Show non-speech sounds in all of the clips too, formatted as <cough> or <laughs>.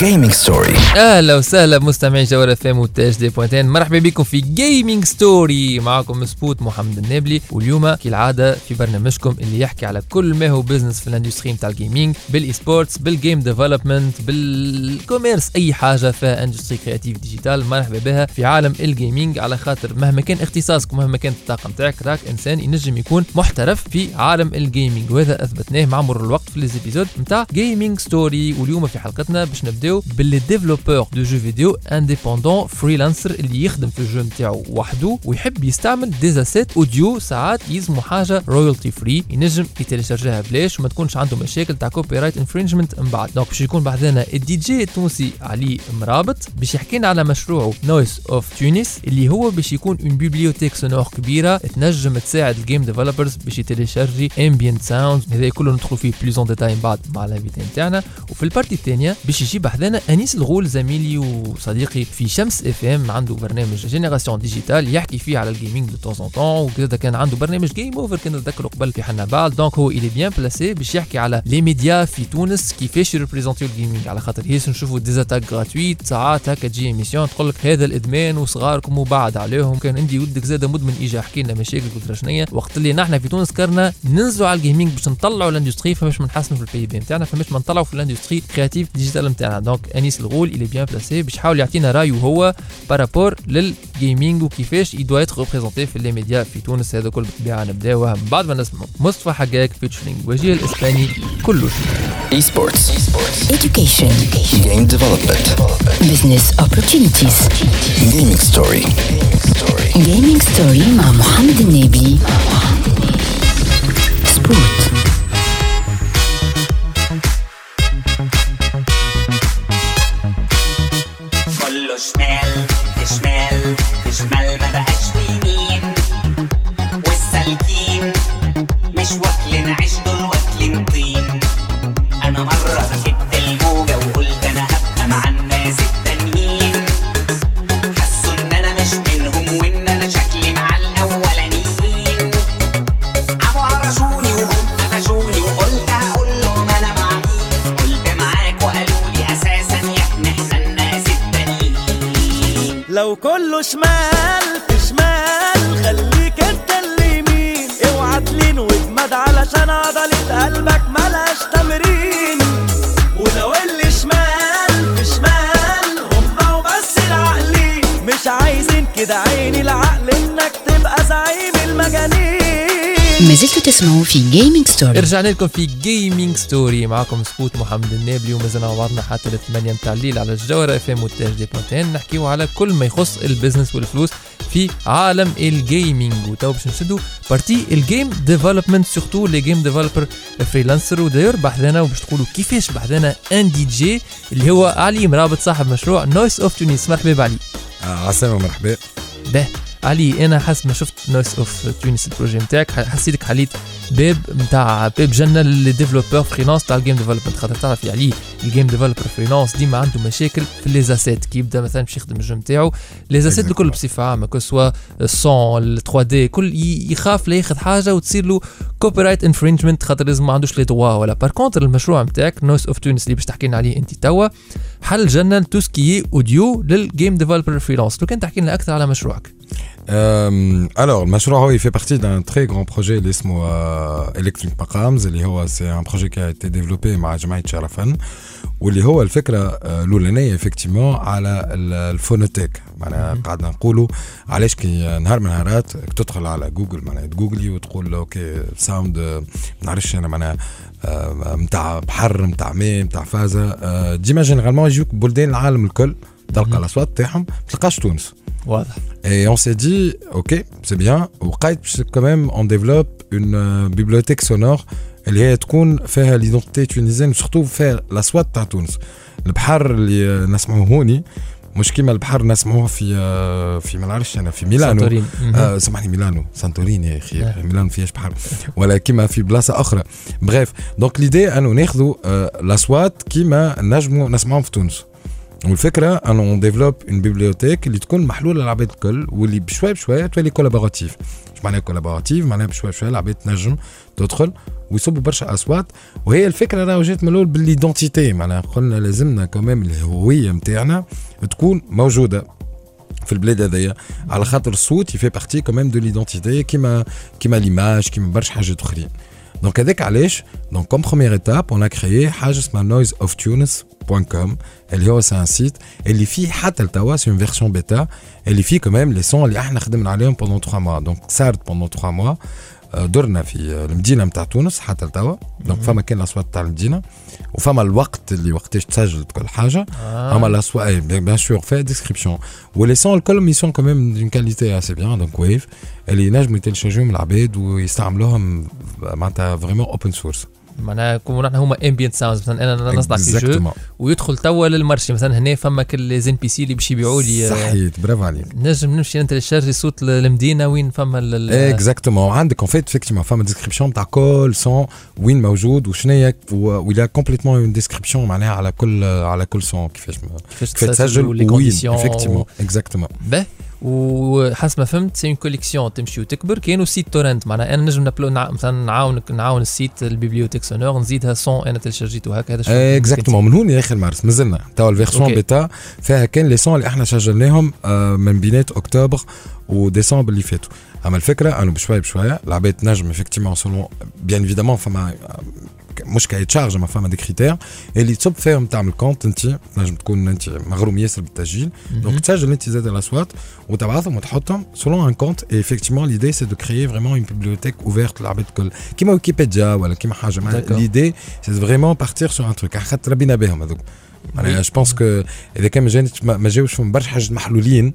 Gaming Story أهلا وسهلا بمستمعي جوهر اف ام وتاج دي بوينتين مرحبا بكم في Gaming Story معكم سبوت محمد النابلي واليوم كالعادة في برنامجكم اللي يحكي على كل ما هو business في ال industry نتاع ال gaming بال e-sports بال game development بال commerce أي حاجة فيها industrie créative digitale مرحبا بها في عالم ال gaming على خاطر مهما كان اختصاصك ومهما كانت الطاقه نتاعك راك إنسان ينجم يكون محترف في عالم ال gaming وهذا أثبتناه مع مرور الوقت في les épisodes نتاع Gaming Story واليوم في حلقتنا باش نبداو بال les développeurs de jeux vidéo indépendants freelancer اللي يخدم في ال jeu نتاعو وحده ويحب يستعمل des assets audio ساعات يلزمو حاجة royalty free ينجم يتيليشارجيها بلاش وما تكونش عنده مشاكل تاع copyright infringement من بعد. donc باش يكون بعدنا الدي جي التونسي علي مرابط باش يحكينا على مشروعه Noise of Tunis اللي هو باش يكون une bibliothèque sonore كبيرة تنجم تساعد ال game developers باش ي télécharger ambient sound هذا كله ندخلوا فيه plus en détail بعد مع ال invité نتاعنا. وفي ال partie الثانية باش يجي بحذانا أنيس الغول زميلي وصديقي في شمس إف إم عنده برنامج Génération Digitale يحكي فيه على ال gaming de temps en temps وكذا كان عنده برنامج Game Over كنا نتذكروا قبل في حنا بعد donc هو il est bien placé باش يحكي على les médias في تونس كيفاش ي représenter و ال gaming على خاطر هيس نشوفوا des attaques gratuites ساعات هكا تجي émission تقول لك هذا الإدمان وصغاركم وبعد عليهم. كان عندي ولدك زاد مدمن اجى حكي لنا مشاكل قلت وقت اللي نحن في تونس كرنا ننزلوا على ال gaming باش نطلعوا ال industrie فماش نحسنوا في ال PIB نتاعنا فماش نطلعوا في ال industrie créative digitale نتاعنا donc انيس الغول il est bien placé باش يحاول يعطينا رايه هو par rapport لل gaming وكيفاش doit être représenté في les médias في تونس هذا كل بالطبيعه نبداوها من بعد ما نسمعوا مصطفى حقاق featuring وجيه الاسباني كله e-sports Education. game development Business opportunities. جيمنج ستوري Gaming story مع محمد النبي. سبوت. كله شمال في ما زلتوا تسمعوا في Gaming Story رجعنا لكم في Gaming Story معكم سبوت محمد النابلي ومازلنا مع بعضنا حتى الثمانية متاع الليل على الجوهرة اف ام والتاج نحكيو على كل ما يخص ال business والفلوس في عالم ال gaming وتو باش نشدوا partie ال game development surtout les game developer freelancer وداير بحثنا وباش تقولوا كيفاش بحثنا un DJ اللي هو علي مرابط صاحب مشروع Noise of Tunis مرحبا بعلي آه، عسلامة مرحبا. به. علي أنا حسب ما شفت Noise of Tunis ال projet نتاعك حسيتك حليت باب نتاع باب جنة لل développeurs freelance تاع ال game development خاطر تعرف علي ال game developer freelance ديما عنده مشاكل في les assets كي يبدأ مثلا باش يخدم ال game نتاعو les assets الكل. بصفة عامة que ce soit ال son ال 3D كل يخاف لا ياخذ حاجة وتصير له copyright infringement خاطر لازم ما عندوش لي دوا ولا. par contre المشروع نتاعك Noise of Tunis اللي باش تحكي لنا عليه أنت توا حل جنة tout ce qui audio لل game developer freelance لو كان تحكي لنا أكثر على مشروعك. Euh, alors, le il fait partie d'un très grand projet, l'ISMO euh, Electric اللي هو c'est un projet qui a été développé مع جمعية شرفن واللي هو الفكرة الأولانية effectivement على ال- ال phonothèque معناها قعدنا نقولوا علاش كي نهار من نهارات تدخل على جوجل معناها ت googler وتقول OK sound ما نعرفش أنا معناها متاع بحر متاع ماء متاع فازة ديما généralement يجوك بلدان العالم الكل تلقى الاصوات تاعهم ما تلقاش تونس واضح Et on s'est dit, ok, c'est bien, وقايت باش quand même on développe une euh, bibliothèque sonore. اللي هي تكون فيها l'identité tunisienne و surtout فيها الاصوات تاع تونس البحر اللي آه، نسمعوه هوني مش كيما البحر نسمعوه في آه، في ما نعرفش أنا في ميلانو سانتورين. مهم. آه سامحني ميلانو سانتوريني يا أخي آه. ميلانو فيهاش بحر ولا كيما في بلاصه أخرى bref donc l'idée انه ناخذوا آه، الاصوات كيما نجموا نسمعهم في تونس والفكرة أنه on développe une bibliothèque اللي تكون محلولة للعباد الكل واللي بشوي بشوي تولي collaborative مش معناها collaborative معناها بشوي بشوي العباد تنجم تدخل ويصبوا برشا أصوات. وهي الفكرة راهو جات من الأول بال identité معناها قلنا لازمنا كمان الهوية نتاعنا تكون موجودة في البلاد هذيا على خاطر الصوت fait partie كمان de l'identité كيما كيما l'image كيما برشا حاجات أخرين. donc هذاك علاش donc comme première étape on a créé حاجة اسمها Noise of Tunis point com اللي هو c'est un site اللي فيه حتى لتوا c'est une version bêta اللي فيه كمان les sons اللي إحنا خدمنا عليهم بوندون 3 موا دونك صارت بوندون 3 موا درنا في المدينة نتاع تونس حتى لتوا. donc فما كان الأصوات تاع المدينة. وفما الوقت اللي وقتاش تسجلت كل حاجة. آه. أما الأصوات bien sûr في description و les sons الكل mais sont quand même d'une qualité assez bien donc wav اللي ينجموا ي télécharger وهم العباد ويستعملوهم معناتها vraiment open source معناها يكونوا نحن هما ambient sounds مثلا أنا نصنع في جو. ويدخل توا لل marché مثلا هنا فما كل زين بي سي اللي باش يبيعوا لي آه، صحيت برافو عليك. نجم نمشي ن télécharger صوت المدينة وين فما exactement عندك en fait effectivement فما description تاع كل son وين موجود وشنو هي ولا complètement une description معناها على كل على كل son كيفاش كيفاش تسجل وين. effectivement exactement وحسب ما فهمت c'est une collection تمشي وتكبر كانوا site torrent معناها أنا نجم نبلو. مثلا نعاونك نعاون ال site ال bibliothèque sonore نزيدها son أنا télécharger ته هكا هذا شو اكزاكتومون من هون يا أخي المارس مازلنا توا ال version OK. bêta فيها كان les sons اللي إحنا سجلناهم آه، من بينات أكتوبر وديسمبر اللي فاتوا أما الفكرة انه بشويه بشويه العباد تنجم effectivement selon bien évidemment فما مش كاي تشارج ما فما des critères. اللي تصب فيهم تعمل compte انت تنجم تكون انت مغروم ياسر بالتسجيل. donc تسجل انت زاد الأصوات وتبعثهم وتحطهم selon un compte et effectivement l'idée c'est de créer vraiment une bibliothèque ouverte للعباد الكل كيما ويكيبيديا ولا كيما حاجة. D'accord. l'idée c'est vraiment partir sur un truc خاطر ربينا بهم هذوك. معناها je pense que إذا كان ما جانيش ما ما جاوش فيهم برشا حاجات محلولين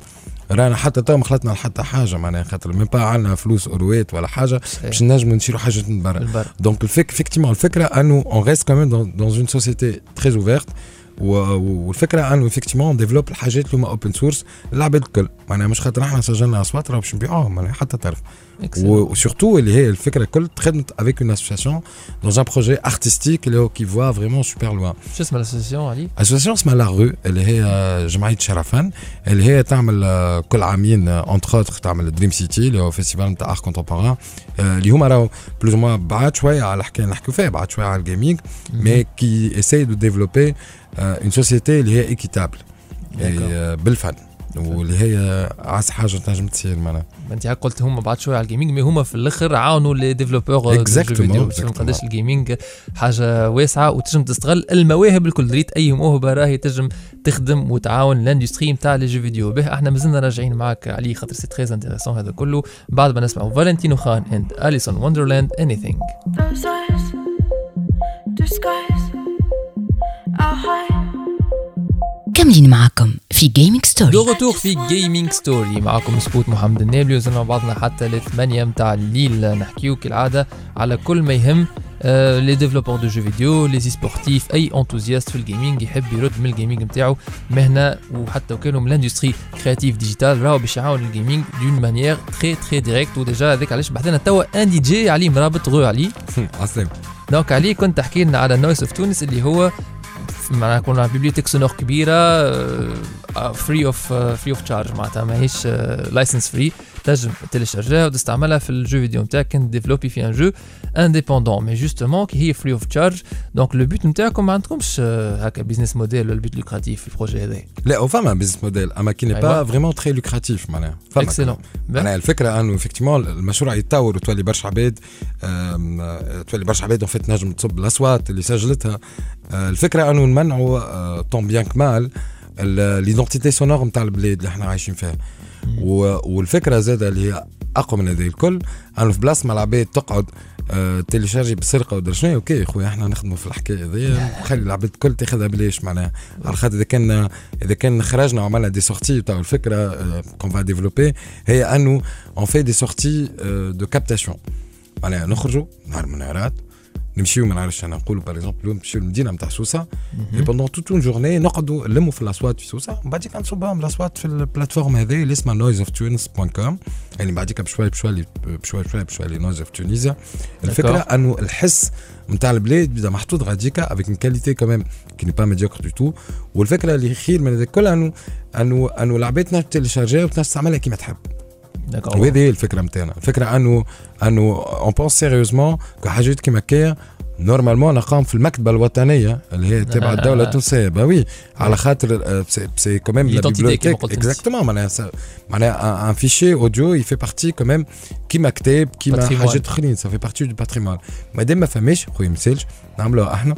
رانا حتى تو ما خلطنا حتى حاجة معناها خاطر même pas عندنا فلوس اوروات ولا حاجة باش نجموا نشيروا حاجات من برا. donc الفك الفكرة انه on reste كمان dans une société très ouverte. و- والفكرة انه effectivement développe الحاجات اللي هما open source للعباد الكل. معناها مش خاطر إحنا سجلنا أصوات راه باش نبيعوهم معناها حتى تعرف. Excellent. و surtout اللي هي الفكرة الكل تخدمت avec une association dans un projet artistique اللي هو qui voit vraiment super loin شو اسمها ال association علي؟ association اسمها لا رو اللي هي جمعية شرفان. اللي هي تعمل آه، كل عامين entre autres تعمل Dream City اللي هو festival نتاع art contemporain اللي هما راهو plus ou moins بعاد شوية على الحكاية اللي نحكيو فيها بعاد شوية على ال gaming mais qui essaye de développer une société اللي هي équitable. بالفن واللي هي اعز حاجة تنجم تصير معناها انت هاك قلت هم بعد شوية على ال gaming mais هم في الآخر عاونوا les développeurs exactement. قداش ال gaming حاجة واسعة وتنجم تستغل المواهب الكل. ريت أي موهبة راهي تنجم تخدم وتعاون ال industrie نتاع les jeux vidéo به إحنا مازلنا راجعين معك علي خاطر c'est très intéressant هذا كله. بعد ما نسمعوا Valentino Khan and Alison Wonderland اني Those كاملين معاكم في Gaming Story de retour في Gaming Story معكم بصوت محمد النابلي ومازلنا مع بعضنا حتى لثمانية متاع الليل. نحكيو كالعادة على كل ما يهم آه les développeurs de jeux vidéo les e-sportifs أي enthusiast في ال gaming يحب يرد من ال gaming نتاعو مهنة وحتى وكانوا من ال industrie créative digitale راهو باش يعاون ال gaming d'une manière très très directe و déjà هذاك علاش بحذانا توا un DJ علي مرابط غو علي. <laughs> عسلامة donc علي كنت تحكي لنا على Noise of Tunis اللي هو معناها كنا bibliothèque sonore كبيرة free of free of charge معناتها ماهيش license free تنجم تيليشارجيها وتستعملها في ال jeu vidéo نتاعك كنت développer في un jeu indépendant mais justement كي هي free of charge donc le but نتاعكم ما عندكمش آه، هكا business model ولا ال but lucratif في ال projet هذا لا وفما business model اما qui n'est أيوة. pas vraiment très lucratif معناها فما اكسلون معناها الفكرة انه effectivement المشروع يتطور وتولي برشا عباد آم، آه، تولي برشا عباد vite تنجم تصب الاصوات اللي سجلتها آه، الفكرة انه نمنعوا آه، tant bien que mal l'identité sonore نتاع البلاد اللي إحنا عايشين فيها و- والفكرة زاده اللي هي اقوى من هذه الكل انه في بلاصه ما العباد تقعد آه، تيليشارجي بسرقة ودرا شنو okay يا خويا إحنا نخدموا في الحكاية هذيا. نخلي العباد الكل تاخذها بلاش معناها. على خاطر إذا كان إذا كان خرجنا وعملنا des sorties تاع الفكرة qu'on va développer هي انه on fait des sorties de captation معناها نخرجوا نهار من النهارات نمشيو ما نعرفش أنا نقولوا par exemple نمشيو للمدينه نتاع سوسة et pendant toute une journée نقعدوا نلموا في الأصوات في سوسة ومن بعديك نصبهم الأصوات في ال plateforme هذه اللي اسمها Noise of Tunis point com يعني بعديك بشوي بشوي بشوي بشوي بشوي Noise of Tunisia الفكرة إنه الحس نتاع البلاد بدا محطوط غاديكا avec une qualité quand même qui est pas médiocre du tout والفكرة اللي خير من هذا الكل إنه إنه إنه العباد تنجم تيليشارجيها وتنجم تستعملها كيما تحب. d'accord وهذه هي الفكرة نتاعنا الفكرة انه انه on pense sérieusement كحاجات كيما كيا normalement نقام في المكتبه الوطنيه اللي هي تبع الدولة التونسيه bah oui على خاطر c'est quand même لا L'identité كيما bibliothèque قلت انت. exactement معناها سا- معناها un fichier audio il fait partie quand même كيما كتاب كيما Patrimoine. حاجات اخرين ça fait partie du patrimoine مادام ما فماش خويا ميسالش نعملوها إحنا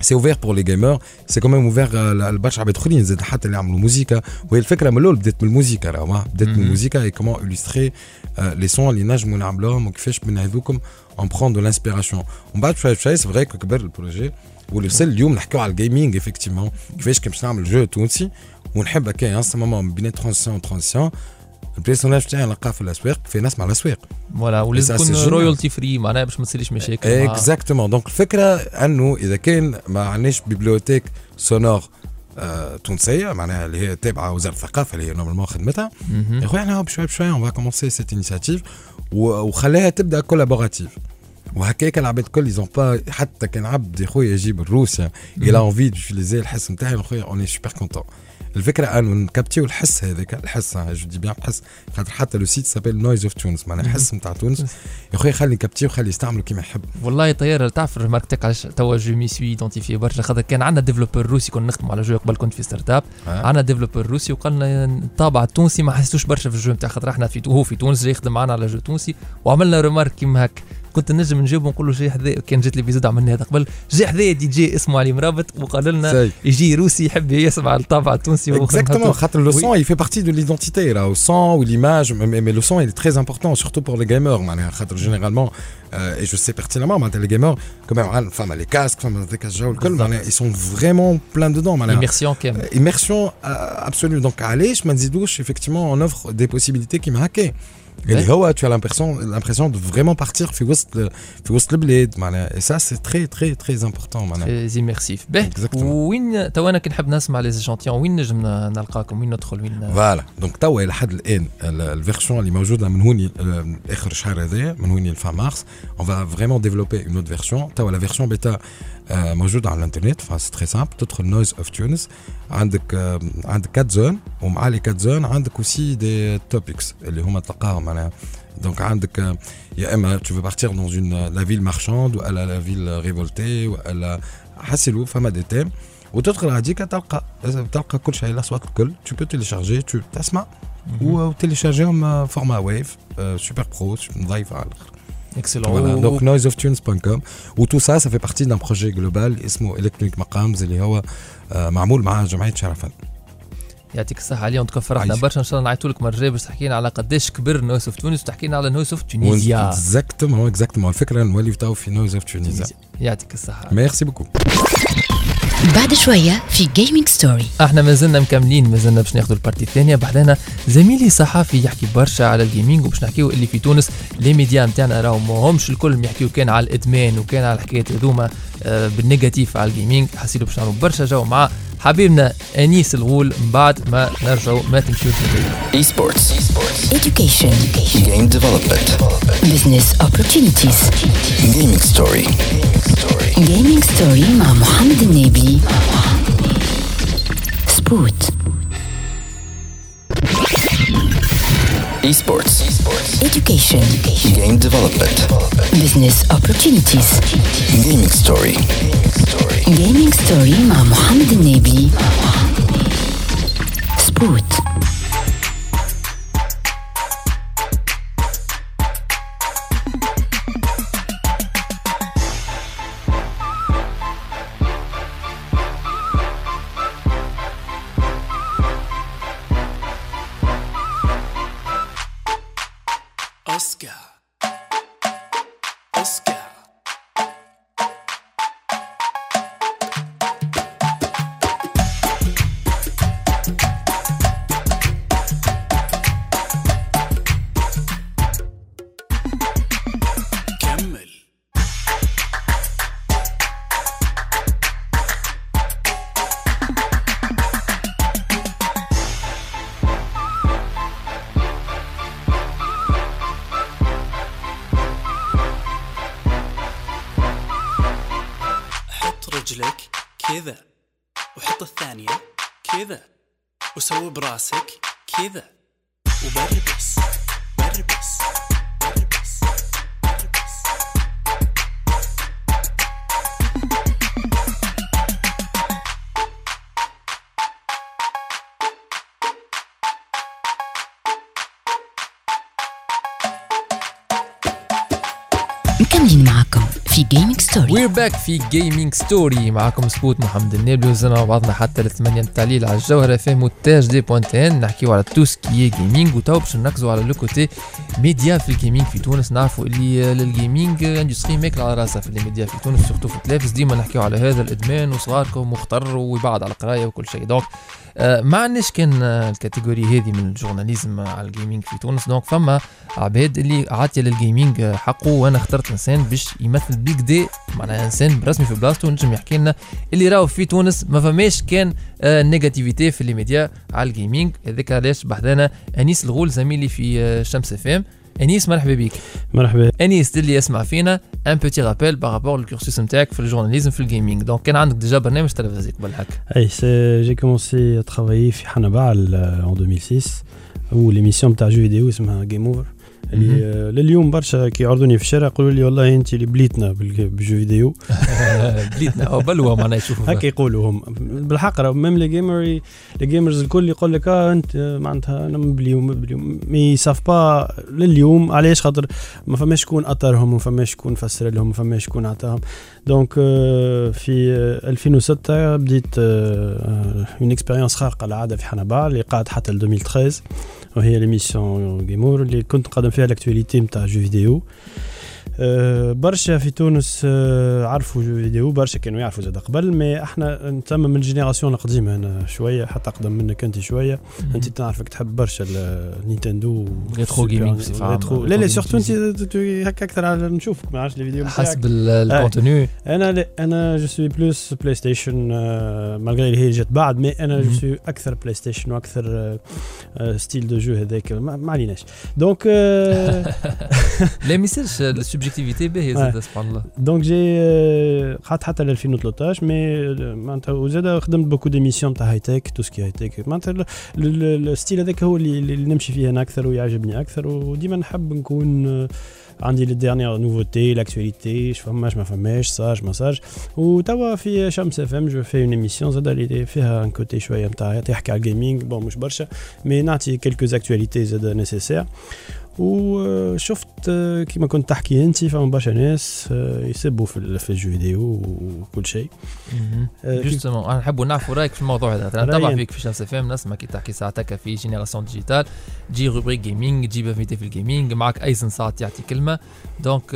c'est ouvert pour les gamers c'est quand même ouvert لبرشا عباد اخرين زاد حتى اللي يعملوا موسيقى وهي الفكرة من الأول بدأت من الموسيقى راهو ما بدأت من مهم. الموسيقى et comment illustrer les sons اللي نجموا نعملوهم وكيفاش من هذوكم on prend de l'inspiration ومن بعد شوي بشوي c'est vrai que كبر ال projet. واللي وصل اليوم نحكيو على ال gaming effectivement كيفاش كي باش نعمل jeu تونسي. ونحب هكا un moment بين transition transition ال personnage تاعي نلقاه في الاسواق في ناس مع الاسواق voilà ولازم تكون. royalty free معناها باش ما تصيرش مشاكل exactement donc الفكرة انه اذا كان ما عندناش bibliothèque sonore تونسيه معناها اللي هي تابعه وزاره الثقافه اللي هي normalement خدمتها. يا خويا إحنا بشوي بشوي اون فا كومونسي سيت انيشيتيف وخليها تبدا كولابوراتيف وهكاك العباد الكل يزون با حتى كان عبد يا خويا يجيب الروسيا إلى اونفي دوتيليزي الحس نتاعي يا خويا اوني سوبر كونتون الفكرة انه نكابتيو الحس هذاك الحس جو دي بيان الحس. خاطر حتى لو سيت سابيل نويز أوف تونس معناها الحس نتاع تونس. يا خويا خلي نكابتيو خلي يستعملوا كيما يحب. والله طيار تعرف الريمارك تاعك علاش توا جو مي سوي ايدونتيفي برشا. خاطر كان عندنا ديفلوبر روسي كنا نخدموا على جو قبل كنت في ستارت أب. آه. عندنا développeur روسي وقال لنا الطابع التونسي ما حسيتوش برشا في ال jeu نتاع خاطر إحنا في هو في تونس جاي يخدم معنا على jeu تونسي وعملنا remarque كيما هك كنت نجم نجيبه ونقول له جاي حذايا كان جات لي فيزيد عملنا هذا قبل جاي حذايا دي جي اسمه علي مرابط وقال لنا سي. يجي روسي يحب يسمع الطابع التونسي Exactement, خاطر le Oui. son il fait partie de l'identité là, au son ou l'image, mais, mais le son il est très important, surtout pour les gamers. معناها خاطر généralement, euh, et je sais pertinemment, معناتها les gamers, quand même, عن- فما les casques, فما des casques الكل معناها ils sont vraiment plein dedans معناها. immersion كامل Immersion euh, absolue. Donc علاش ما نزيدوش effectivement on offre des possibilités كيما هكا. اللي Ouais. هو tu as l'impression l'impression de vraiment partir في وسط في وسط البلاد معناها et ça c'est très très très important معناها. très immersif. به Exactement. وين تو أنا كي نحب نسمع les échantillons وين نجم نلقاكم وين ندخل وين voilà دونك توا إلى حد الان ال- الفيرسيون اللي موجوده من هوني آه، اخر الشهر هذايا من هوني لفان مارس on va vraiment développer une autre version توا la version bêta آه، موجوده على الانترنت c'est très simple تدخل Noise of Tunis عندك آه، عندك quatre zones ومع les quatre zones عندك aussi des topics اللي هما تلقاهم معناها donc عندك آه، يا اما tu veux partir dans une la ville marchande ولا la ville révoltée ولا حاصيلو فما des thèmes وتدخل هذيك تلقى تلقى كل شيء الاصوات الكل tu peux télécharger tu تسمع و télécharge يهم format wav super propre نظيفه على الآخر Voilà, donc noiseoftunes.com و tout ça ça fait partie d'un projet global اسمه Electronic مقامز اللي هو معمول مع جمعيه شرفان يعطيك الصحة. عليهم تكون فرحنا. برشا. إن شاء الله نعيطوا لك مرة الجاية باش تحكي لنا على قداش كبر Noise of Tunis وتحكي لنا على Noise of Tunisia exactement exactement الفكرة نولي تو في Noise of Tunisia يعطيك الصحة. merci beaucoup بعد شوية في Gaming Story إحنا مازلنا مكملين مازلنا باش ناخذوا ال partie الثانية. بعدنا زميلي صحفي يحكي برشا على ال gaming وباش نحكيو اللي في تونس. les médias نتاعنا راهو ماهمش الكل يحكيو كان على الإدمان وكان على الحكايات هذوما آه، بال négatif على ال gaming حسيتوا باش نعملوا برشا جو مع حبيبنا أنيس الغول. من بعد ما نرجعوا ما تمشيوش البيت Esports. education. Game development. business opportunities. Gaming story. gaming story مع محمد النبي سبوت Esports. education Game development. business opportunities Gaming story. gaming story مع محمد النبي سبوت براسك كذا. وبربس ستوري وير باك في جيمنج ستوري معكم سبوت محمد النابلي وزنا مع بعضنا حتى الثمانية التعليل على الجوهرة فهم والتاج دي بوانت ان نحكيو على تو سكي جيمنج وتو باش نركزوا على لو كوتي ميديا في ال gaming في تونس. نعرفوا اللي لل gaming industry ماكل على راسها في الميديا في تونس surtout في التلفز ديما نحكيو على هذا الإدمان وصغاركم مختر ويبعد على القراية وكل شيء. donc ما عندناش كان آه، ال catégorie هذه من ال journalisme على ال gaming في تونس. donc فما عباد اللي عاطية لل gaming آه، حقه وأنا اخترت إنسان باش يمثل بيك دي معناها إنسان برسمي في بلاصتو نجم يحكي لنا اللي راهو في تونس ما فماش كان آه، négativité في les médias على ال gaming هذاك علاش بحثنا أنيس الغول زميلي في آه، شمس FM انيس مرحبا بك. مرحبا. انيس اللي يسمع فينا un petit rappel par rapport لل cursus نتاعك في ال journalisme في ال gaming donc كان عندك déjà برنامج تلفزيوني قبل هكا. أي c'est j'ai commencé travailler في حنبعل en 2006 و l'émission تاع jeux vidéo اسمها Game Over اللي آه، لليوم برشا كي يعرضوني في الشارع يقولوا لي والله انت اللي بليتنا بال- بال jeux vidéo. <laughs> بليتنا أو بلوى معناها يشوفوا هكا يقولوا هم. بالحق راه même les gamers les gamers الكل يقول لك آه انت آه، معناتها أنا مبلي مبلي mais ça va pas لليوم علاش؟ خاطر ما فماش شكون أطرهم ما فماش شكون فسر لهم ما فماش شكون عطاهم. donc آه، في آه، 2006 بديت une expérience خارقة العاده في حنبال اللي قعدت حتى ل 2013 وهي l'émission Game Over اللي كنت قادم فيها ال actualité نتاع jeux vidéo آه، برشا في تونس آه، عرفوا jeux vidéo برشا كانوا يعرفوا زاد قبل mais إحنا نتم من ال génération القديمة أنا شوية حتى أقدم منك أنت شوية أنت تعرفك تحب برشا ال Nintendo rétro gaming. rétro. لا لا surtout أنت هكا أكثر على نشوفك ما عرفتش les vidéos حسب ال contenu أنا لا أنا je suis plus PlayStation malgré اللي هي جات بعد mais أنا je. suis أكثر PlayStation وأكثر آه، آه، style de jeu هذاك ما عليناش. donc آه، لا ما يصيرش ال subjectivité باهي زاد سبحان الله donc j'ai آه، قعدت حتى ل 2013 mais آه، معناتها وزاد خدمت beaucoup d'émissions تاع high-tech tout ce qui est high-tech معناتها ال- ال- ال style هذاك هو اللي, اللي نمشي فيه أنا أكثر ويعجبني أكثر وديما نحب نكون آه، عندي les dernières nouveautés l'actualité ش فماش ما فماش صاج ما صاج وتوا في شمس FM je fais une émission زاد اللي فيها un côté شوية نتاع تحكي على ال gaming bon مش برشا mais نعطي quelques actualités زاد nécessaires وشفت آه، كيما كنت تحكي انت فما برشا ناس آه، يسبوا في في ال jeux vidéo وكل شيء. آه، justement أنا نحبوا نعرفوا رأيك في الموضوع هذا. نتابع فيك في شمس FM نسمع كي تحكي ساعتك في Génération Digitale تجي rubrique gaming تجيب invité في ال gaming معك ايزن ساعات يعطي كلمة. donc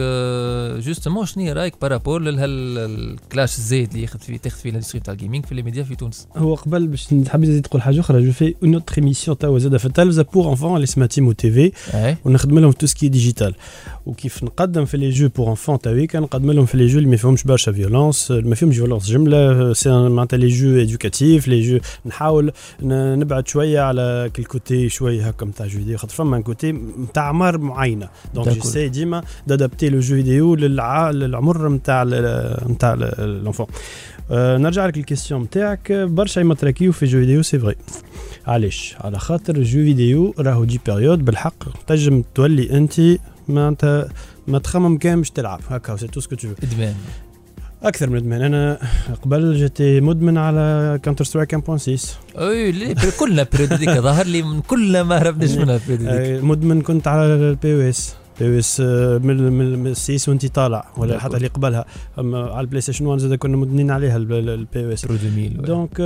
justement شنو رأيك par rapport لل clash الزايد اللي ياخذ فيه تاخذ فيه ال industry تاع ال gaming في les médias في تونس؟ هو قبل باش حبيت تقول حاجة أخرى je fais une autre émission توا زاده في التلفزه pour enfants اللي اسمها تيمو TV ونخدم لهم tout ce qui est digital وكيف نقدم في les jeux pour enfants تاوي كنقدم لهم في les jeux اللي ما فيهمش برشا violence ما فيهمش violence جملة c'est معناتها les jeux éducatifs les jeux نحاول ن- نبعد شوية على كل côté شوية هكا نتاع jeux vidéo خاطر فما côté نتاع اعمار معينة. donc D'accord. j'essaye ديما d'adapter le jeu vidéo للع... للعمر نتاع نتاع l'enfant أه نرجع لك ال question نتاعك برشا يمتركيو في jeux vidéo c'est vrai علاش؟ على خاطر jeux vidéo راهو des périodes بالحق تنجم تولي أنت معناتها ما تخمم كان باش تلعب. هكا سي تو سكو تو إدمان. أكثر من إدمان. أنا قبل جيتي مدمن على كونتر سترايك 1.6 اي لي كلنا بريود ظهر لي من كل ما هربناش منها بريود مدمن كنت على البي أو اس من من من السيس وانت طالع ولا حتى اللي قبلها. على البلاي ستيشن 1 زاد كنا مدمنين عليها البي أو اس برو 2000 دونك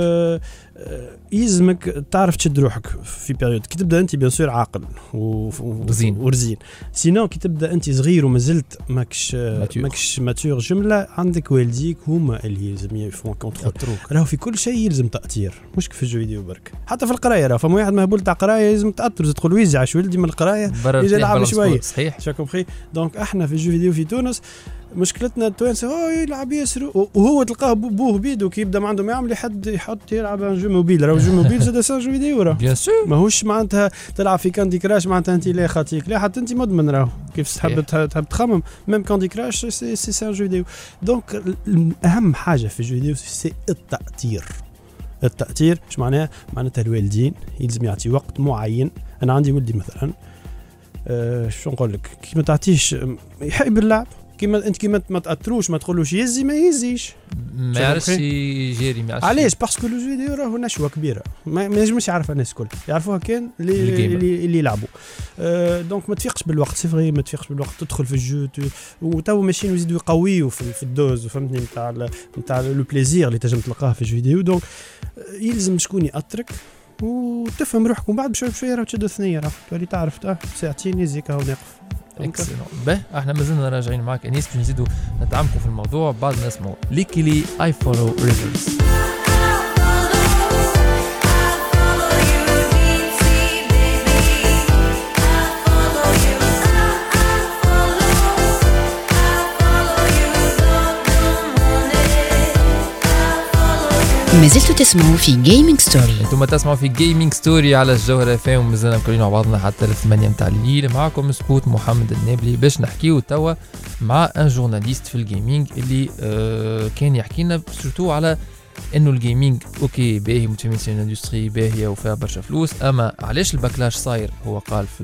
يلزمك تعرف تشد روحك في بيريود كي تبدأ أنت بيان سور عاقل و- و- رزين. ورزين. sinon كي تبدأ أنت صغير ومازلت ماكش. ماكش mature جملة عندك والديك هما اللي يلزم ils font contrôle راهو في كل شيء يلزم تأطير. مش في ال jeux vidéo برك. حتى في القراية راه فما واحد مهبول تاع قراية يلزم تأطر. تقول ويزعش ولدي من القراية يجي يلعب. sport، صحيح. t'as compris donc أحنا في الجو فيديو في تونس. مشكلتنا التوانسه هو يلعب ياسر. وهو تلقاه بو- بوه بيدو كي يبدا ما عنده ما يعمل يحد يحط يلعب un jeu mobile راهو jeu mobile زاد c'est un jeu vidéo راه. bien sûr ماهوش معناتها تلعب في Candy Crush معناتها انت لا خاطيك لا حتى انت مدمن راهو. كيف تحب. تحب تخمم. même Candy Crush c'est c'est c'est un jeu vidéo donc أهم حاجة في ال jeux vidéo c'est التأطير. التأطير إيش معناها معناتها الوالدين يلزم يعطي وقت معين. أنا عندي ولدي مثلا أه شو نقول لك؟ كي ما تعطيش يحب اللعب. كيما انت كيما ما تأطروش ما تقولوش يزي ما يزيش. ما شو يعرفش علاش؟ parce que le jeu vidéo راهو نشوه كبيرة. ما ينجمش يعرفها الناس الكل يعرفوها كان اللي. اللي, اللي يلعبوا. أه donc ما تفيقش بالوقت c'est vrai ما تفيقش بالوقت. تدخل في ال jeu تو- وتو ماشيين يزيدوا يقويوا في, في ال dose فهمتني؟ نتاع نتاع le plaisir اللي تنجم تلقاه في ال jeux vidéo donc آه، يلزم شكون يأطرك وتفهم روحك ومن بعد بشوي بشوي راه تشد الثنيه راه تولي تعرف آه ساعتين يزيك هاو ناقف excellent به إحنا مازلنا راجعين معك انيس باش نزيدوا نتعمقوا في الموضوع بعد ما نسمعوا Lykke Li I Follow Rivers ما زلتوا تسمعوا في جيمنج ستوري أنتم تسمعوا في Gaming Story على الجوهرة FM ومازلنا مكملين مع بعضنا حتى الثمانية متاع الليل. معكم سبوت محمد النابلي باش نحكيو توا مع un journaliste في ال gaming اللي آه كان يحكي لنا surtout على إنه ال gaming OK باهي متفهمين ال industry باهيه وفيها برشا فلوس. أما علاش ال backlash صاير؟ هو قال في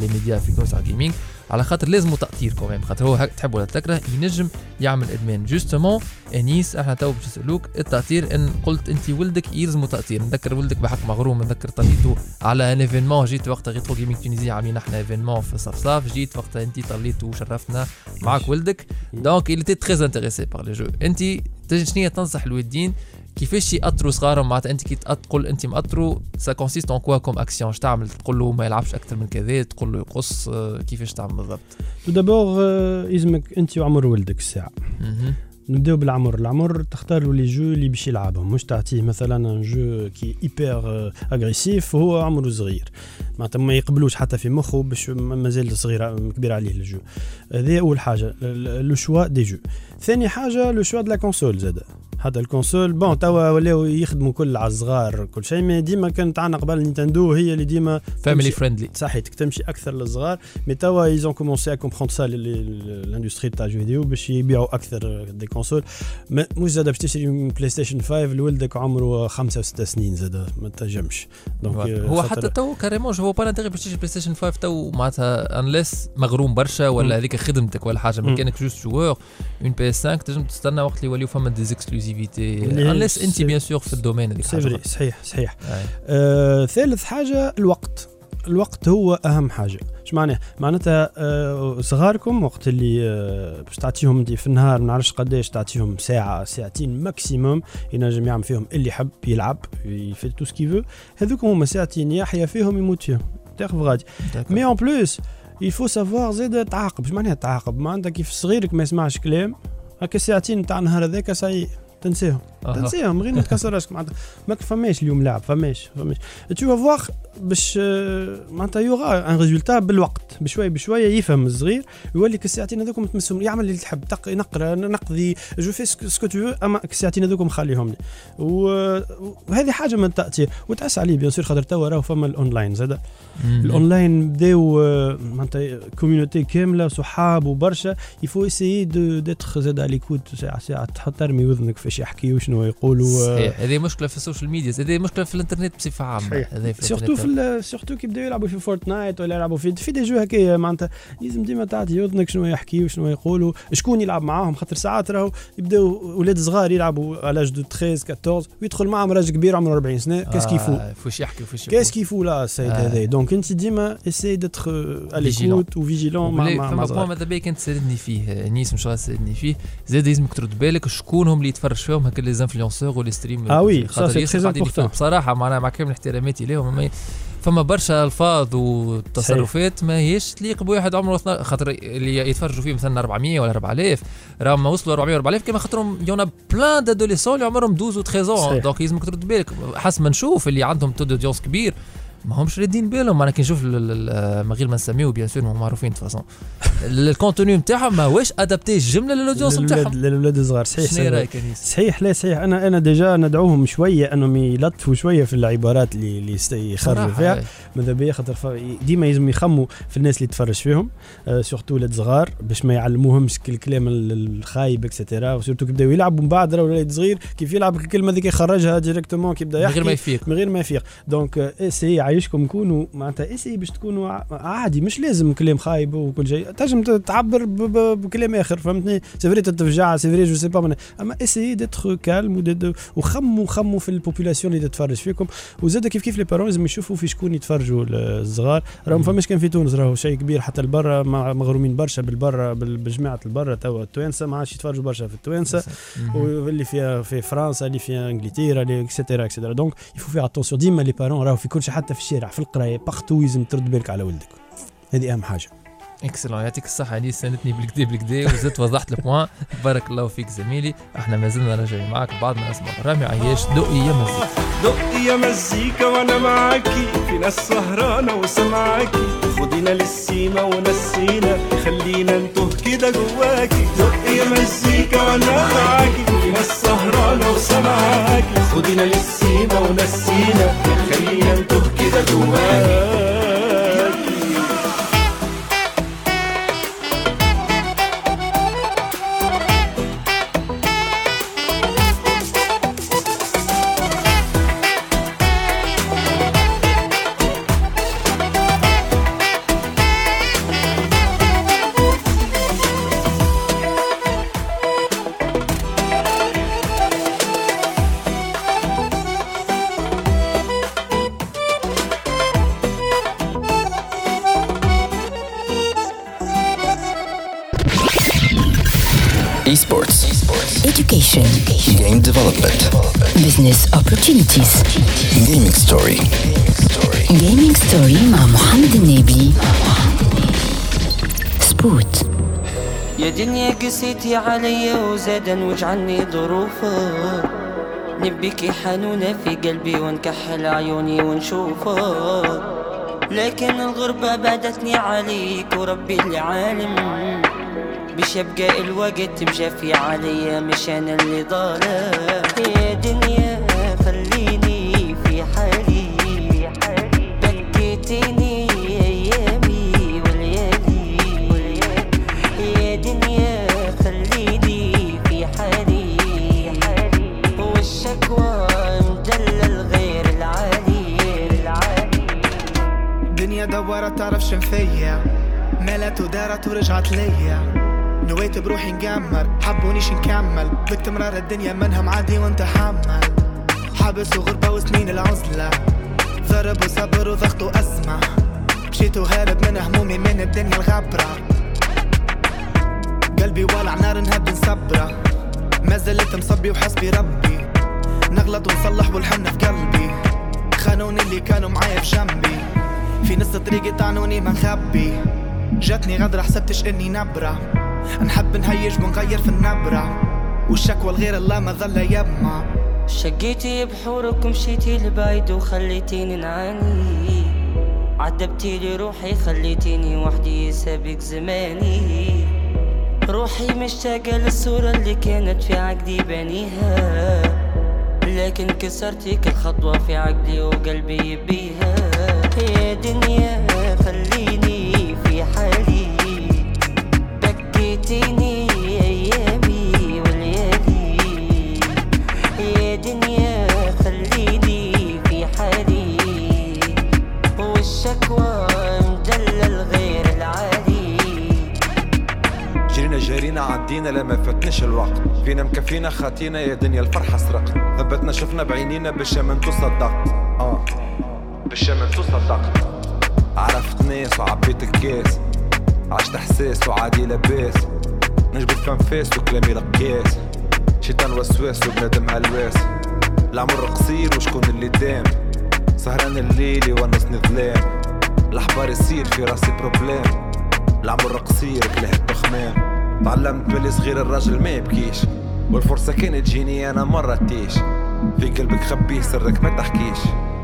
les médias في تونس على ال gaming على خاطر لازم تأطير كمان خاطر هو هك تحب ولا تكره ينجم يعمل إدمان. justement انيس إحنا تو باش نسألوك التأطير إن قلت انت ولدك يلزموا تأطير نذكر ولدك بحق مغروم نذكر طليته على un événement جيت وقتها Rétro Gaming Tunisie عاملين إحنا événement في صفصاف. جيت وقتها انت طليت وشرفتنا معك ولدك. donc il était très intéressé par les jeux انت شنو تنصح الوالدين كيفاش يأطروا صغارهم؟ معناتها أنت كي تقول أنت مأطروا ça consiste en quoi comme action اش تعمل؟ تقول له ما يلعبش أكثر من كذا تقول له يقص آه، كيفاش تعمل بالضبط؟ tout d'abord يلزمك أنت وعمر ولدك الساعة. نبداو بالعمر. العمر تختار les jeux اللي باش يلعبهم. مش تعطيه مثلا un jeu qui est hyper agressif وهو عمره صغير. معناتها ما يقبلوش حتى في مخه باش ما- مازال صغير كبير عليه ال jeu هذه أول حاجة. le choix des jeux ثاني حاجة le choix de la console زاد. هذا ال console bon توا ولاو يخدموا كل على الصغار كل شيء ما ديما كانت عندنا قبل Nintendo هي اللي ديما family friendly صحيح تمشي أكثر للصغار mais توا ils ont commencé à comprendre ça l'industrie تاع ال jeux vidéo باش يبيعوا أكثر des consoles مش زاد باش تشري PlayStation 5 لولدك عمره خمسة وستة سنين زاد ما تنجمش donc هو حتى تو carrément هو pas l'intérêt باش تشري PlayStation 5 تو معناتها unless مغروم برشا ولا. هذيك خدمتك ولا حاجة ما. كانك juste joueur en PS5 تنجم تستنى وقت اللي يوليو فما des exclusivités اللي هي unless انت bien sûr في ال domaine هذيك. صحيح صحيح ثالث حاجة الوقت الوقت هو أهم حاجة. اش معناه معناتها آه صغاركم وقت اللي آه باش تعطيهم انت في النهار ما نعرفش قداش تعطيهم ساعة ساعتين maximum ينجم يعمل فيهم اللي يحب يلعب il fait tout ce qu'il veut هذوك هما ساعتين يحيا فيهم يموت فيهم. تعرف غادي. mais en plus faut savoir زاد تعاقب اش معناها تعاقب معناتها كيف صغيرك ما يسمعش كلام هكا ساعتين نتاع النهار هذاك ساي تنساهم. تنساهم غير ما تكسر راسك معناتها ما فماش اليوم لاعب فماش فماش. tu vas voir باش آه، معناتها il y aura un résultat بالوقت بشوي بشويه يفهم الصغير يوليك الساعتين هذوكم تمسهم يعمل اللي تحب نقرأ نقضي je fais ce que tu أما الساعتين هذوكم خليهم لي. وهذه حاجة من التأطير وتاس عليه bien sûr خاطر توا راهو فما الاونلاين زاد. الاونلاين بداو آه، معناتها community كاملة صحاب وبرشا il faut essayer de d'être زاد à l'écoute ساعه ساعة تحط ترمي وذنك فاش يحكيوا شنو يقولوا آه، صحيح هذه مشكلة في ال social media هذه مشكلة في الإنترنت بصفة عامة سورتو. في سورتو كي بداو يلعبوا في Fortnite ولا يلعبوا في في des jeux هكايا معناتها لازم ديما تعطي اذنك شنو يحكيوا شنو يقولوا شكون يلعب معاهم خاطر ساعات راهو يبداو أولاد صغار يلعبوا على de 13 14 ويدخل معاهم راجل كبير عمره 40 سنة qu'est-ce qu'il veut آه، فوش يحكي فوش qu'est-ce qu'il veut لا السيد آه. هذا donc انت ديما essaye d'être à l'écoute و vigilant مع مع فما مع صغار. ماذا بيا كانت تساعدني فيه أنيس مش تساعدني فيه زاد لازمك ترد بالك شكون هم اللي يتفرج فيهم هكا و les streams آه oui، très important. بصراحه معناها مع كامل احتراماتي لهم ما فما برشا الفاظ وتصرفات ما هيش تليق بواحد عمره 12 خاطر اللي يتفرجوا فيه مثلا 400 ولا 4000 راهم ما وصلوا 400 4000 كما خاطرهم il y en a plein d'adolescents اللي عمرهم 12 و 13 صحيح. donc لازمك ترد بالك حسب ما نشوف اللي عندهم taux d'audience كبير ما همش رادين بالهم أنا كي نشوف ال- من غير ما نسميو bien sûr معروفين façon ال contenu نتاعهم ماهوش adapté جملة لل audience للولاد نتاعهم للولاد الصغار صحيح شنو صحيح. رأيك أنيس؟ صحيح لا صحيح أنا أنا déjà ندعوهم شوية أنهم يلطفوا شوية في العبارات اللي اللي يخرجوا فيها أي. ماذا بيا؟ خاطر ديما لازم يخمموا في الناس اللي تفرج فيهم آه surtout ولاد صغار باش ما يعلموهمش كل الكلام ال- الخايب et cetera و surtout كيبداو يلعبوا من بعد راه ولاد صغير كيف يلعب الكلمة هذيك يخرجها directement كيبدأ من يحكي غير ما يفيق. من غير ما يفيق. donc essayez عايشكم كونوا معناتها essayez باش تكونوا عادي مش لازم كلام خايب وكل شيء. تنجم تعبر بكلام آخر فهمتني؟ سي تتفجع c'est vrai je sais pas أما essaie d'être calme وخموا خموا في ال population اللي تتفرج فيكم. وزاد كيف كيف les parents لازم يشوفوا في شكون يتفرجوا الصغار. راهو ما فماش كان في تونس راهو شيء كبير. حتى البرا مغرومين برشا بالبرا بال- بجماعة البرا توا التوانسة ما عادش يتفرجوا برشا في التوانسة. واللي فيها في فرنسا اللي فيها إنجلترا اللي et cetera et cetera donc il faut faire attention ديما les parents راهو في كل شيء حتى في الشارع في القراية partout لازم ترد بالك على ولدك. هذه أهم حاجة. excellent يعطيك الصحة. انيس ساندتني بالقدا بالقدا وزدت وضحت ال point بارك الله فيك زميلي. إحنا ما زلنا راجعين معاك بعد ما نسمع رامي عياش. دقي يا مزيكا. دقي يا مزيكا وأنا معاكي. في ناس سهرانة وسمعاكي. خدينا للسيما ونسينا. خلينا نتوه كده جواكي. دقي يا مزيكا وأنا معاكي. في ناس سهرانة وسمعاكي. خدينا للسيما ونسينا. خلينا نتوه كده جواكي. Opportunities. Gaming story. Gaming story مع محمد النبي. سبوت. يا دنيا قسيتي علي وزادا واجعلني ظروفك نبيكي حنونة في قلبي ونكحل عيوني ونشوفك لكن الغربة بعدتني عليك وربي اللي عالم باش يبقى الوقت مجفي عليا مش أنا اللي ظالم يا دنيا دورت تعرف شن فيا ملت ودارت ورجعت ليا. نويت بروحي نجمر حبونيش نكمل. ضقت مرار الدنيا منها معدي وانت حمل حبس وغربة وسنين العزلة. ضرب وصبر وضغط وأزمة. مشيت وهارب من همومي من الدنيا الغبرة. قلبي والع نار نهب نصبره ما زلت مصبي وحسبي ربي. نغلط ونصلح والحنة في قلبي. خانوني اللي كانوا معايا بجنبي في نص طريقي طعنوني ما نخبي. جاتني غدرة حسبتش إني نبرة. نحب نهيج ونغير في النبرة. والشكوى لغير الله ما ظل يما. شقيتي بحورك ومشيتي لبعيد وخليتيني نعاني عذبتي لي روحي خليتيني وحدي سابق زماني. روحي مشتاقة للصورة اللي كانت في عقدي بانيها. لكن كسرتي كل خطوة في عقلي وقلبي يبيها. يا دنيا خليني في حالي. بكيتيني أيامي والليالي يا دنيا خليني في حالي. والشكوى مدلل غير جرينا جرينا عدينا لما فاتناش الوقت. فينا مكفينا خاتينا يا دنيا الفرحة سرقت. ثبتنا شفنا بعينينا باش ما انتو باش ما صدقت عرفت ناس وعبيت الكاس عشت احساس وعادي لاباس نجبد فنفاس وكلامي رقاس شيطان وسواس وبنادم هلواس العمر قصير وشكون اللي دام سهران الليل يونسني ظلام الأحبار يصير في راسي problème العمر قصير كله التخمام. تعلمت باللي صغير الراجل ما يبكيش. والفرصة كانت تجيني أنا مرة تيش في قلبك خبيه سرك ما تحكيش.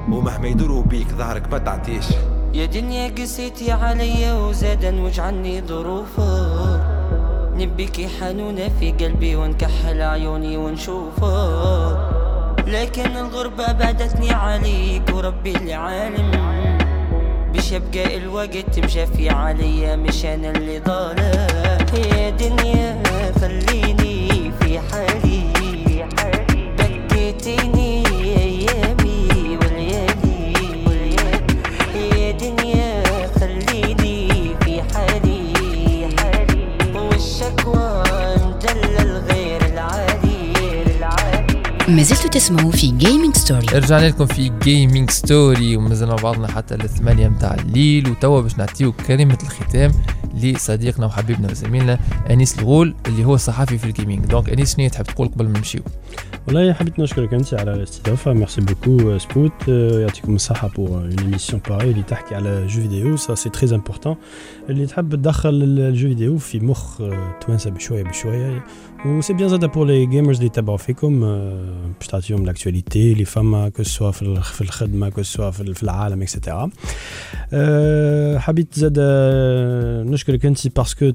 ومهما يدوروا بيك ظهرك ما تعطيش. يا دنيا قسيتي عليا وزادا وجعني ظروفك نبيكي حنونة في قلبي ونكحل عيوني ونشوفك لكن الغربة بعدتني عليك وربي اللي عالم. باش يبقى الوقت مشافي عليا مش أنا اللي ظالم يا دنيا خليني في حالي. ما زلتوا تسمعوا في Gaming Story رجعنا لكم في Gaming Story ومازلنا مع بعضنا حتى الثمانية متاع الليل وتوا باش نعطيو كلمة الختام لصديقنا وحبيبنا وزميلنا أنيس الغول اللي هو صحفي في ال gaming donc أنيس شنو تحب تقول قبل ما نمشيو؟ والله حبيت نشكرك أنت على الاستضافة. merci beaucoup سبوت يعطيكم الصحة pour une émission pareille اللي تحكي على jeux vidéo ça c'est très important اللي تحب تدخل ال jeux vidéo في مخ توانسه بشوية بشوية. و c'est bien زادا pour les gamers اللي يتبعوا فيكم باش تعطيهم l'actualité اللي فما que ce soit في الخدمه que ce soit في العالم et cetera حبيت زاد نشكرك انت parce que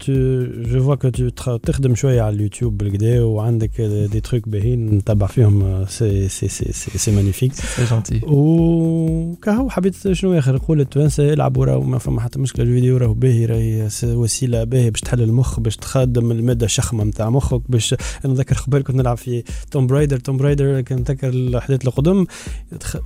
je vois que تخدم شوية على اليوتيوب بالقدا وعندك des trucs باهيين نتبع فيهم c'est c'est c'est c'est, c'est magnifique c'est gentil وكهو حبيت شنو اخر نقول التوانسه يلعبوا راهو ما فما حتى مشكله الفيديو راهو باهي راهي وسيله باهيه باش تحل المخ باش تخدم الماده الشحمه نتاع مخك باش أنا نذكر قبل كنت نلعب في Tomb Raider Tomb Raider كان نذكر الاحداث القدم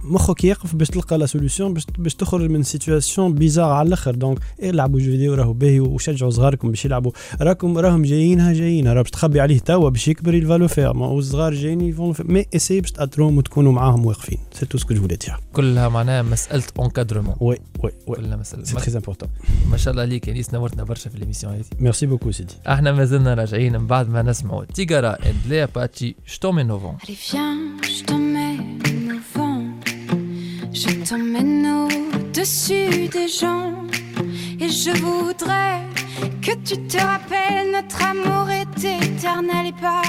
مخك يقف باش تلقى لا سوليسيون باش تخرج من سيتواسيون بيزار على الآخر. دونك العبوا جو فيديو راهو باهي وشجعوا صغاركم باش يلعبوا. راكم راهم جايينها جايينها راه باش تخبي عليه توا باش يكبر يلفالو فير والصغار جايين يفون مي اسي باش تاثروهم وتكونوا معاهم واقفين. سي تو سكو جو فولي دير كلها معناها مسألة اونكادرمون وي وي وي كلها مسألة. سي تري امبورتون ما شاء الله عليك انيس نورتنا برشا في الاميسيون هذه. ميرسي بوكو سيدي إحنا مازلنا راجعين من بعد ما نسمعوا تيجارا اند ليا باتشي شتومي نوفون. Allez viens, je t'emmène au vent. Je t'emmène au-dessus des gens. Et je voudrais que tu te rappelles Notre amour est éternel et pas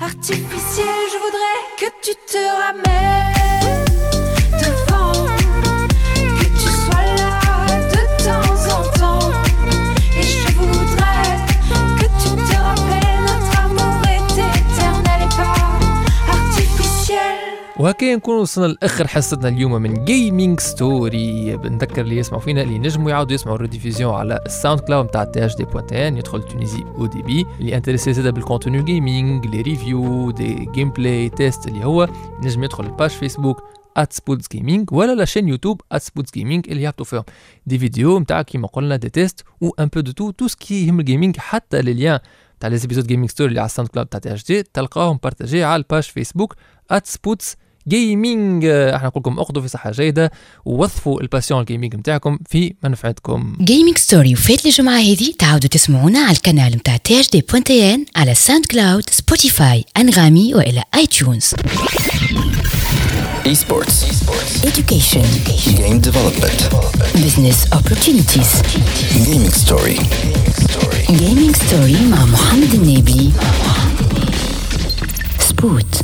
artificiel. Je voudrais que tu te ramènes وهكا نكون وصلنا لآخر حصتنا اليوم من جيمنج ستوري بنذكر اللي يسمعوا فينا اللي نجموا يعاودوا يسمعوا الريديفيزيون على الساوند كلاود نتاع تي اش دي بوان يدخل تونيزي أو دي بي. اللي انتريسي زاده بالكونتوني جيمنج لي ريفيو دي جيم بلاي تيست اللي هو نجم يدخل الباج فيسبوك ات سبوتس جيمنج ولا لا شين يوتيوب سبوتس جيمنج اللي يهبطوا فيهم دي فيديو نتاع كيما قلنا دي تيست و ان بو دو تو تو سكي يهم الجيمنج حتى لي ليان تاع لي زيبيزود جيمنج ستوري اللي على الساوند كلاود تاع تي اش دي تلقاهم بارتاجي على الباج فيسبوك Spots Gaming إحنا نقول لكم اخذوا في صحة جيدة ووظفوا ال passion ال gaming نتاعكم في منفعتكم. Gaming Story وفات الجمعة هذه تعاودوا تسمعونا على القناة متاع THD point tn على SoundCloud Spotify Anghami وإلى iTunes Esports. education. Game development. business opportunities. Gaming story. Gaming Story مع محمد النبي سبوت